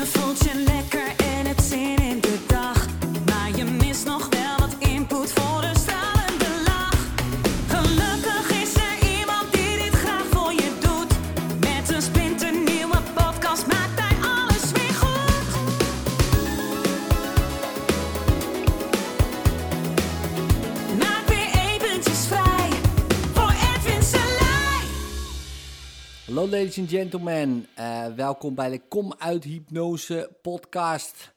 Je voelt Hallo ladies and gentlemen, Eh, welkom bij de Kom uit Hypnose podcast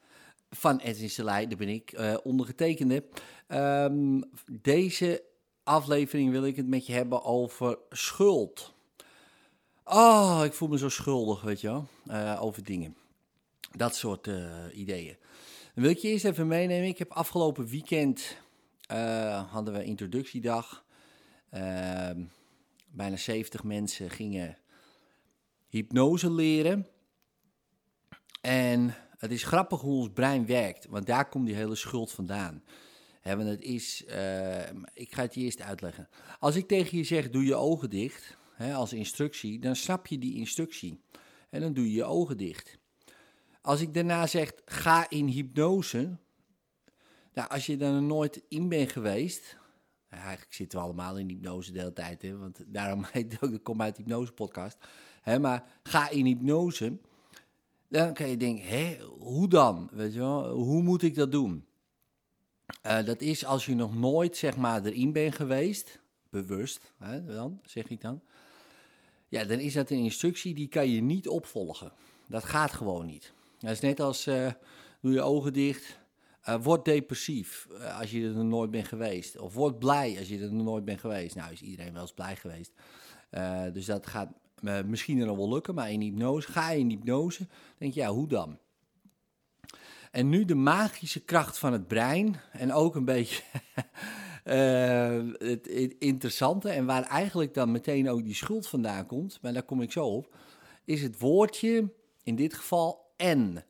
van Edwin Selij, daar ben ik, eh, ondergetekende. Ehm, deze aflevering wil ik het met je hebben over schuld. Oh, ik voel me zo schuldig, weet je wel, eh, over dingen. Dat soort ideeën. Dan wil ik je eerst even meenemen. Ik heb afgelopen weekend, hadden we introductiedag. Ehm, bijna 70 mensen gingen hypnose leren. En het is grappig hoe ons brein werkt, want daar komt die hele schuld vandaan. Hè, want het is, eh, ik ga het je eerst uitleggen. Als ik tegen je zeg, doe je ogen dicht, als instructie, dan snap je die instructie. En dan doe je je ogen dicht. Als ik daarna zeg, ga in hypnose, nou, als je daar nooit in bent geweest, eigenlijk zitten we allemaal in hypnose de hele tijd, hè, want daarom heet het ook de Kom uit Hypnose podcast. Hè, maar ga in hypnose, dan kan je denken, hè, hoe dan? Weet je wel? Hoe moet ik dat doen? Eh, dat is als je nog nooit zeg maar, erin bent geweest, bewust, hè, dan, zeg ik dan. Ja, dan is dat een instructie die kan je niet opvolgen. Dat gaat gewoon niet. Dat is net als, eh, doe je ogen dicht, eh, word depressief als je er nog nooit bent geweest. Of word blij als je er nog nooit bent geweest. Nou is iedereen wel eens blij geweest. Dus dat gaat misschien nog wel lukken, maar in hypnose, ga je in hypnose, denk je, ja, hoe dan? En nu de magische kracht van het brein en ook een beetje eh, het, interessante en waar eigenlijk dan meteen ook die schuld vandaan komt, maar daar kom ik zo op, is het woordje, in dit geval en.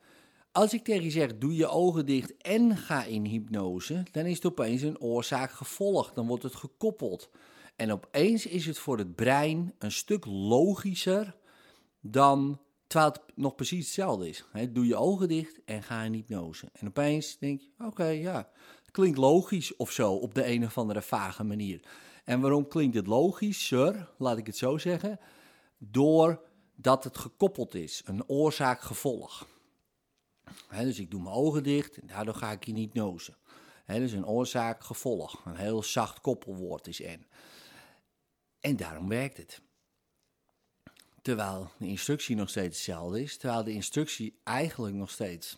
Als ik tegen je zeg, doe je ogen dicht en ga in hypnose, dan is het opeens een oorzaak-gevolg. Dan wordt het gekoppeld. En opeens is het voor het brein een stuk logischer dan terwijl het nog precies hetzelfde is. Doe je ogen dicht en ga in hypnose. En opeens denk je, oké, ja, het klinkt logisch of zo op de een of andere vage manier. En waarom klinkt het logischer, laat ik het zo zeggen? Doordat het gekoppeld is, een oorzaak-gevolg. Dus ik doe mijn ogen dicht en daardoor ga ik in hypnose. Hè, dus een oorzaak-gevolg. Een heel zacht koppelwoord is en. En daarom werkt het. Terwijl de instructie nog steeds hetzelfde is. Terwijl de instructie eigenlijk nog steeds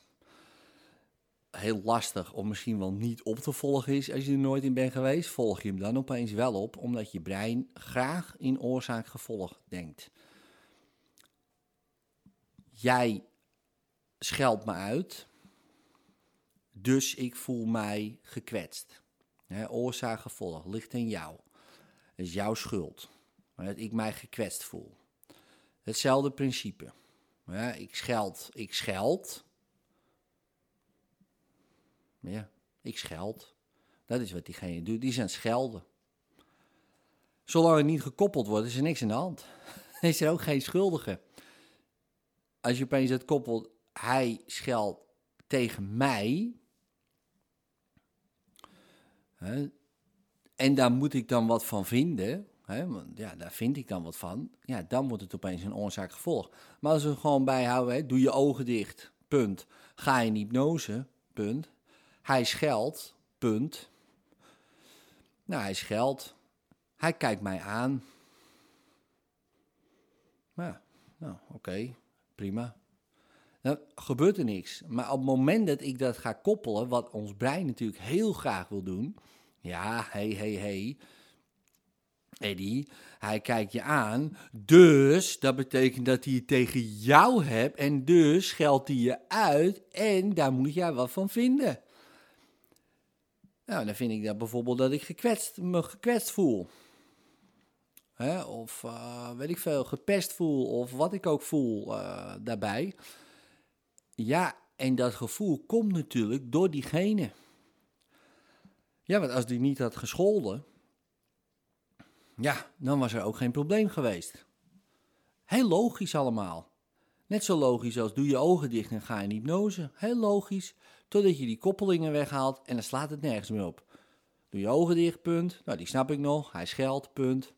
heel lastig of misschien wel niet op te volgen is als je er nooit in bent geweest. Volg je hem dan opeens wel op, omdat je brein graag in oorzaak-gevolg denkt. Jij scheldt me uit, dus ik voel mij gekwetst. Oorzaak-gevolg ligt in jou. Is jouw schuld. Dat ik mij gekwetst voel. Hetzelfde principe. Ja, ik scheld, ik scheld. Ja, ik scheld. Dat is wat diegene doet. Die het schelden. Zolang het niet gekoppeld wordt, is er niks aan de hand. Is er ook geen schuldige. Als je opeens het koppelt, hij scheldt tegen mij. En daar moet ik dan wat van vinden. Hè, want ja, daar vind ik dan wat van. Ja, dan wordt het opeens een oorzaak-gevolg. Maar als we gewoon bijhouden, hè, doe je ogen dicht, punt. Ga in hypnose, punt. Hij scheldt, punt. Nou, hij scheldt. Hij kijkt mij aan. Nou, oké, prima. Dan gebeurt er niks. Maar op het moment dat ik dat ga koppelen, wat ons brein natuurlijk heel graag wil doen. Ja, hé, hé, hé. Eddie, hij kijkt je aan. Dus dat betekent dat hij het tegen jou hebt. En dus scheldt hij je uit. En daar moet jij wat van vinden. Nou, dan vind ik dat bijvoorbeeld dat ik gekwetst, me gekwetst voel. Hè, of eh, weet ik veel, gepest voel. Of wat ik ook voel eh, daarbij. Ja, en dat gevoel komt natuurlijk door diegene. Ja, want als die niet had gescholden, ja, dan was er ook geen probleem geweest. Heel logisch allemaal. Net zo logisch als doe je ogen dicht en ga in hypnose. Heel logisch, totdat je die koppelingen weghaalt en dan slaat het nergens meer op. Doe je ogen dicht, punt. Nou, die snap ik nog. Hij scheldt, punt.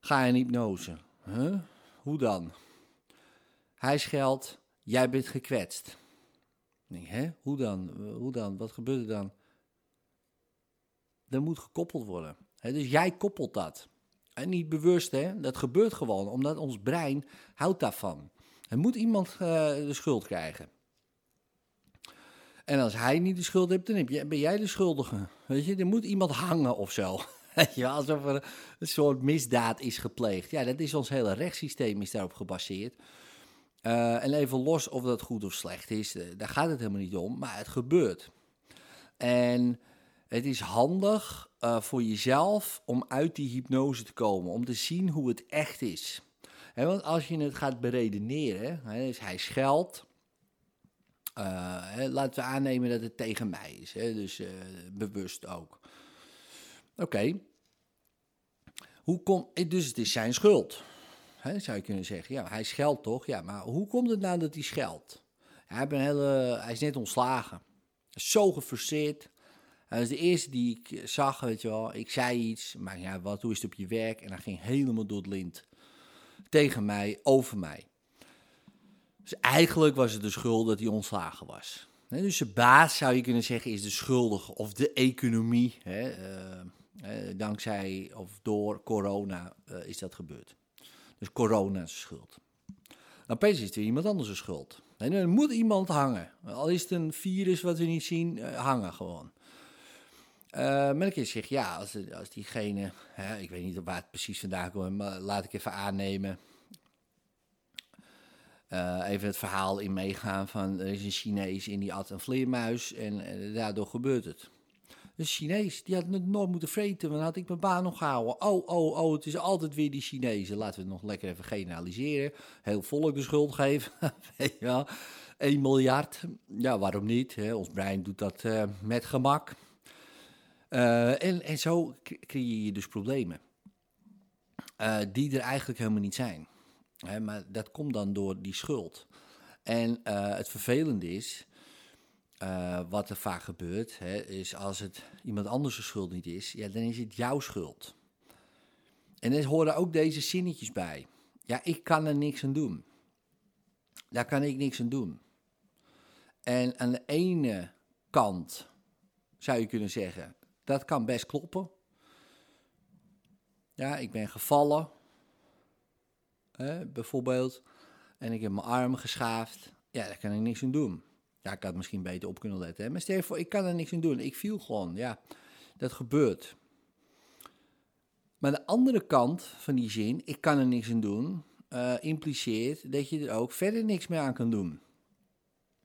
Ga in hypnose. Huh? Hoe dan? Hij scheldt, jij bent gekwetst. Ik denk, hè? Hoe dan? Hoe dan? Wat gebeurt er dan? Er moet gekoppeld worden. Dus jij koppelt dat. En niet bewust, hè? Dat gebeurt gewoon, omdat ons brein houdt daarvan. Er moet iemand uh, de schuld krijgen. En als hij niet de schuld heeft, dan ben jij de schuldige. Weet je, er moet iemand hangen of zo. Ja, alsof er een soort misdaad is gepleegd. Ja, dat is ons hele rechtssysteem is daarop gebaseerd. Uh, en even los of dat goed of slecht is, uh, daar gaat het helemaal niet om, maar het gebeurt. En het is handig uh, voor jezelf om uit die hypnose te komen, om te zien hoe het echt is. Want als je het gaat beredeneren, he, hij scheldt, laten we aannemen dat het tegen mij is, dus bewust ook. Oké, hoe dus het is zijn schuld. Zou je kunnen zeggen. Ja, hij scheldt toch? Ja, maar hoe komt het nou dat hij scheldt? Hij, hij is net ontslagen. Zo gefrustreerd. Hij was de eerste die ik zag, weet je wel. Ik zei iets, maar ja, wat, hoe is het op je werk? En hij ging helemaal door het lint. Tegen mij, over mij. Dus eigenlijk was het de schuld dat hij ontslagen was. dus zijn baas, zou je kunnen zeggen, is de schuldige. Of de economie. Hè, uh, dankzij of door corona is dat gebeurd. Dus corona is schuld. Nou, opeens is het weer iemand anders schuld. En er moet iemand hangen. Al is het een virus wat we niet zien, hangen gewoon. Uh, maar ik ja, als, als diegene, hè, ik weet niet waar het precies vandaan komt, maar laat ik even aannemen. Uh, even het verhaal in meegaan van er is een Chinees in die at een vleermuis en, en daardoor gebeurt het. De Chinees, die had het nooit moeten vreten, want dan had ik mijn baan nog gehouden. Oh, oh, oh, het is altijd weer die Chinezen. Laten we het nog lekker even generaliseren. Heel volk de schuld geven. ja, 1 miljard. Ja, waarom niet? Hè? Ons brein doet dat met gemak. Uh, en, zo creëer je dus problemen. Uh, die er eigenlijk helemaal niet zijn. Hè, maar dat komt dan door die schuld. En het vervelende is wat er vaak gebeurt, hè, is als het iemand anders schuld niet is, ja, dan is het jouw schuld. En er horen ook deze zinnetjes bij. Ja, ik kan er niks aan doen. Daar kan ik niks aan doen. En aan de ene kant zou je kunnen zeggen, dat kan best kloppen. Ja, ik ben gevallen, hè, bijvoorbeeld, en ik heb mijn arm geschaafd. Ja, daar kan ik niks aan doen. Ja, ik had misschien beter op kunnen letten. Hè? Maar stel voor, ik kan er niks aan doen. Ik viel gewoon. Ja, dat gebeurt. Maar de andere kant van die zin, ik kan er niks aan doen, uh, impliceert dat je er ook verder niks meer aan kan doen.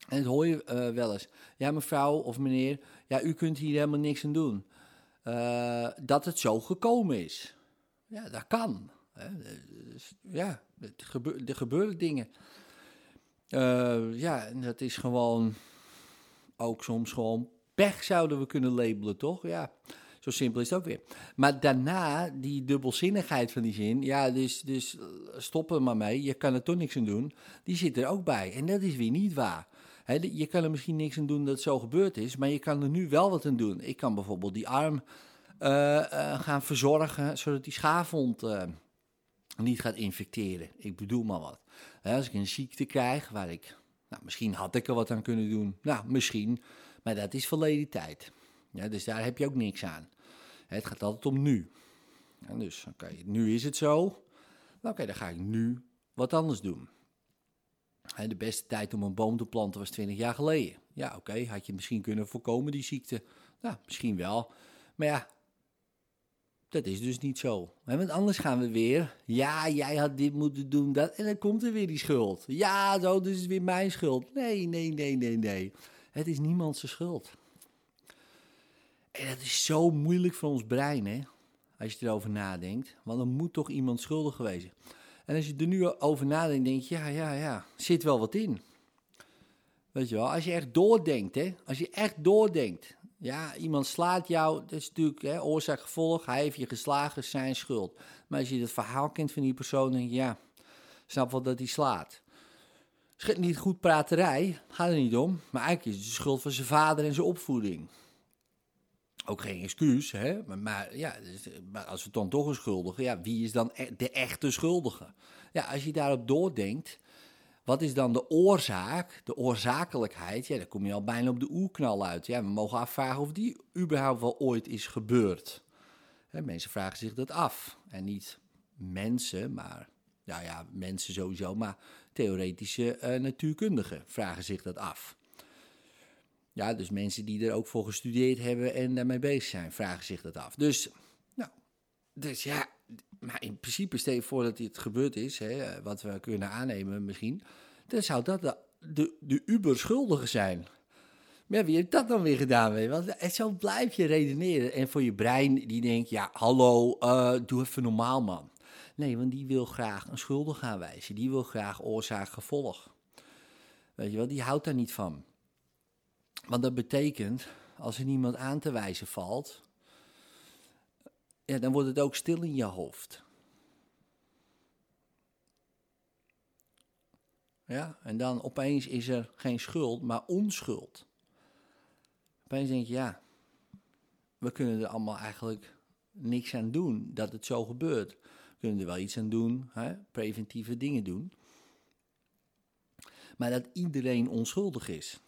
En dat hoor je uh, wel eens. Ja, mevrouw of meneer, ja, u kunt hier helemaal niks aan doen. Uh, dat het zo gekomen is. Ja, dat kan. Dus, ja, er gebeuren dingen. Uh, ja, dat is gewoon ook soms gewoon pech zouden we kunnen labelen, toch? Ja, zo simpel is het ook weer. Maar daarna, die dubbelzinnigheid van die zin, ja, dus, dus stop er maar mee, je kan er toch niks aan doen, die zit er ook bij. En dat is weer niet waar. Je kan er misschien niks aan doen dat zo gebeurd is, maar je kan er nu wel wat aan doen. Ik kan bijvoorbeeld die arm uh, uh, gaan verzorgen, zodat die schaafwond niet gaat infecteren. Ik bedoel maar wat. Als ik een ziekte krijg waar ik, nou, misschien had ik er wat aan kunnen doen. Nou, misschien, maar dat is verleden tijd. Ja, dus daar heb je ook niks aan. Het gaat altijd om nu. Ja, dus, oké, nu is het zo. Nou, oké, dan ga ik nu wat anders doen. De beste tijd om een boom te planten was 20 jaar geleden. Ja, oké, had je misschien kunnen voorkomen die ziekte? Nou, misschien wel. Maar ja, dat is dus niet zo. Want anders gaan we weer. Ja, jij had dit moeten doen, dat. En dan komt er weer die schuld. Ja, zo, dus is weer mijn schuld. Nee, nee, nee, nee, nee. Het is niemands schuld. En dat is zo moeilijk voor ons brein, hè? Als je erover nadenkt. Want er moet toch iemand schuldig geweest En als je er nu over nadenkt, denk je, ja, ja, ja, zit wel wat in. Weet je wel, als je echt doordenkt, hè? Als je echt doordenkt. Ja, iemand slaat jou, dat is natuurlijk hè, oorzaak-gevolg. Hij heeft je geslagen, zijn schuld. Maar als je het verhaal kent van die persoon, denk je, ja, snap wel dat hij slaat. Sch- Niet goed praterij, gaat er niet om. Maar eigenlijk is het de schuld van zijn vader en zijn opvoeding. Ook geen excuus, hè? Maar, ja, dus, maar als we dan toch een schuldige, ja, wie is dan e- de echte schuldige? Ja, als je daarop doordenkt, wat is dan de oorzaak, de oorzakelijkheid? Ja, dan kom je al bijna op de oerknal uit. Ja, we mogen afvragen of die überhaupt wel ooit is gebeurd. Hè, mensen vragen zich dat af. En niet mensen, maar, nou ja, mensen sowieso, maar theoretische eh, natuurkundigen vragen zich dat af. Ja, dus mensen die er ook voor gestudeerd hebben en daarmee bezig zijn, vragen zich dat af. Dus, nou, dus ja, maar in principe stel je voor dat dit gebeurd is, hè, wat we kunnen aannemen misschien, dan zou dat de, de, de uberschuldige zijn. Maar wie heeft dat dan weer gedaan? Weet? Want zo blijf je redeneren. En voor je brein die denkt, ja, hallo, eh, doe even normaal man. Nee, want die wil graag een schuldige aanwijzen. Die wil graag oorzaak-gevolg. Weet je wel, die houdt daar niet van. Want dat betekent, als er niemand aan te wijzen valt, ja, dan wordt het ook stil in je hoofd. Ja, en dan opeens is er geen schuld, maar onschuld. Opeens denk je, ja, we kunnen er allemaal eigenlijk niks aan doen dat het zo gebeurt. We kunnen er wel iets aan doen, hè? preventieve dingen doen. Maar dat iedereen onschuldig is.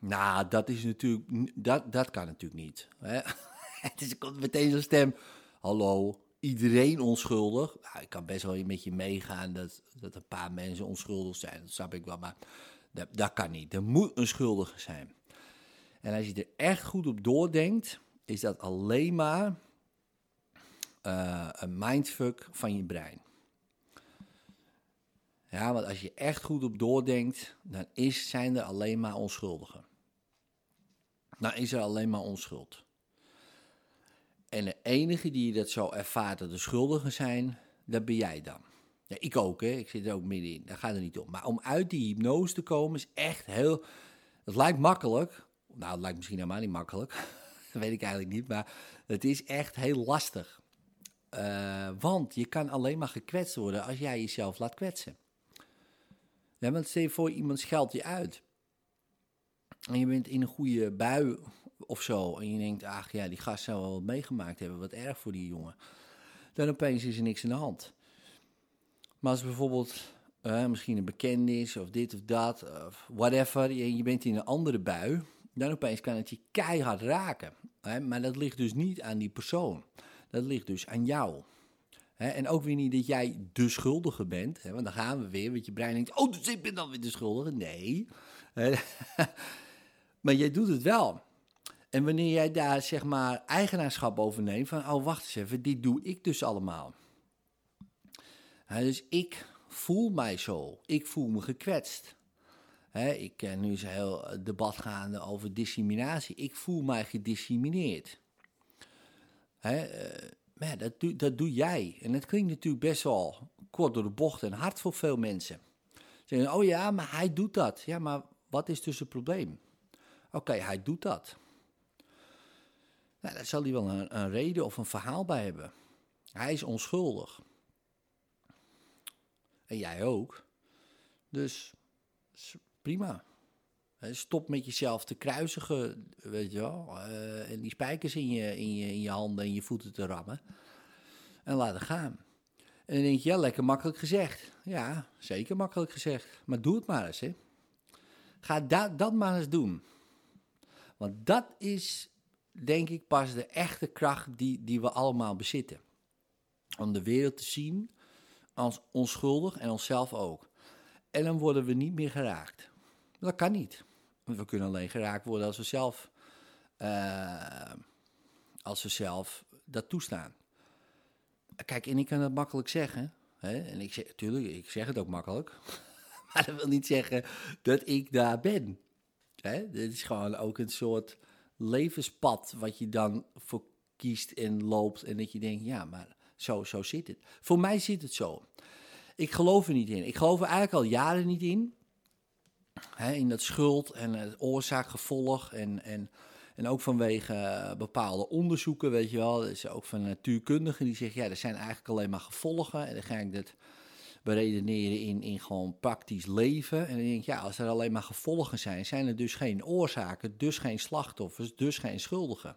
Nou, dat is natuurlijk, dat, dat kan natuurlijk niet. Hè? Het is, komt meteen zo'n stem. Hallo, iedereen onschuldig. Nou, ik kan best wel met je meegaan dat, dat een paar mensen onschuldig zijn. Dat snap ik wel, maar dat, dat kan niet. Er moet een schuldige zijn. En als je er echt goed op doordenkt, is dat alleen maar eh, een mindfuck van je brein. Ja, want als je echt goed op doordenkt, dan is, zijn er alleen maar onschuldigen. Dan is er alleen maar onschuld. En de enige die dat zo ervaart dat de schuldigen zijn, dat ben jij dan. Ja, ik ook, hè. Ik zit er ook middenin. Daar gaat het niet om. Maar om uit die hypnose te komen is echt heel... Het lijkt makkelijk. Nou, het lijkt misschien helemaal niet makkelijk. dat weet ik eigenlijk niet. Maar het is echt heel lastig. Eh, want je kan alleen maar gekwetst worden als jij jezelf laat kwetsen. Want stel je voor, iemand scheldt je uit. En je bent in een goede bui of zo. En je denkt, ach ja, die gast zou wel wat meegemaakt hebben. Wat erg voor die jongen. Dan opeens is er niks aan de hand. Maar als bijvoorbeeld eh, misschien een bekende is of dit of dat, of whatever. Je, je bent in een andere bui. Dan opeens kan het je keihard raken. Hè? Maar dat ligt dus niet aan die persoon. Dat ligt dus aan jou. Hè, en ook weer niet dat jij de schuldige bent. Hè, want dan gaan we weer. Want je brein denkt, oh, dus ik ben dan weer de schuldige. Nee. Maar jij doet het wel. En wanneer jij daar zeg maar eigenaarschap over neemt. Van, oh, wacht eens even. Dit doe ik dus allemaal. Dus ik voel mij zo. Ik voel me gekwetst. Hè, ik, eh, nu een heel eh, debat gaande over discriminatie. Ik voel mij gediscrimineerd. Eh, maar dat, doe, dat doe jij. En dat klinkt natuurlijk best wel kort door de bocht en hard voor veel mensen. Ze zeggen, oh ja, maar hij doet dat. Ja, maar wat is dus het probleem? Oké, hij doet dat. Nou, daar zal hij wel een, een reden of een verhaal bij hebben. Hij is onschuldig. En jij ook. Dus prima. Stop met jezelf te kruisigen, weet je wel. eh, en die spijkers in je, in, je, in je handen en je voeten te rammen. En laat het gaan. En dan denk je, ja, lekker makkelijk gezegd. Ja, zeker makkelijk gezegd. Maar doe het maar eens, hè. Ga dat, dat maar eens doen. Want dat is, denk ik, pas de echte kracht die, die we allemaal bezitten. Om de wereld te zien als onschuldig en onszelf ook. En dan worden we niet meer geraakt. Dat kan niet. Want we kunnen alleen geraakt worden als we zelf, eh, als we zelf dat toestaan. Kijk, en ik kan dat makkelijk zeggen. Hè? En ik zeg, tuurlijk, ik zeg het ook makkelijk. maar dat wil niet zeggen dat ik daar ben. Hè? Dit is gewoon ook een soort levenspad wat je dan voor kiest en loopt. En dat je denkt, ja, maar zo, zo zit het. Voor mij zit het zo. Ik geloof er niet in. Ik geloof er eigenlijk al jaren niet in. Hè, in dat schuld en het oorzaak-gevolg. En, en, en ook vanwege eh, bepaalde onderzoeken, weet je wel. Dus ook van natuurkundigen die zeggen, ja, er zijn eigenlijk alleen maar gevolgen. En dan ga ik dat beredeneren in, in gewoon praktisch leven. En dan denk ik, ja, als er alleen maar gevolgen zijn, zijn er dus geen oorzaken, dus geen slachtoffers, dus geen schuldigen.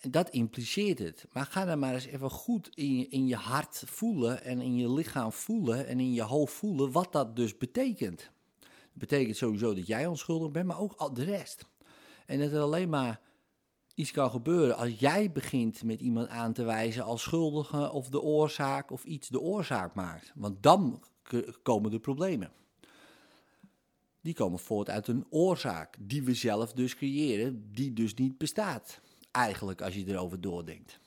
Dat impliceert het. Maar ga dan maar eens even goed in je, in je hart voelen en in je lichaam voelen en in je hoofd voelen wat dat dus betekent. Dat betekent sowieso dat jij onschuldig bent, maar ook al de rest. En dat er alleen maar iets kan gebeuren als jij begint met iemand aan te wijzen als schuldige of de oorzaak of iets de oorzaak maakt. Want dan komen de problemen. Die komen voort uit een oorzaak die we zelf dus creëren, die dus niet bestaat. Eigenlijk als je erover doordenkt.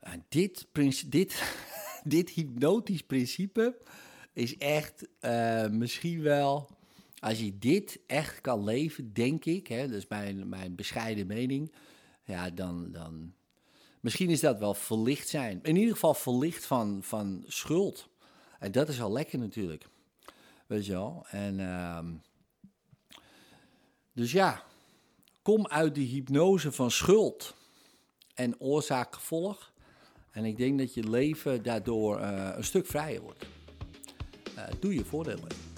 En dit, dit, dit hypnotisch principe is echt uh, misschien wel als je dit echt kan leven, denk ik, hè, dat is mijn, mijn bescheiden mening, ja, dan, dan. Misschien is dat wel verlicht zijn. In ieder geval verlicht van, van schuld. En dat is al lekker natuurlijk. Weet je wel? En. Uh, dus ja, kom uit die hypnose van schuld en oorzaak-gevolg. En ik denk dat je leven daardoor uh, een stuk vrijer wordt. Uh, doe je voordeel mee.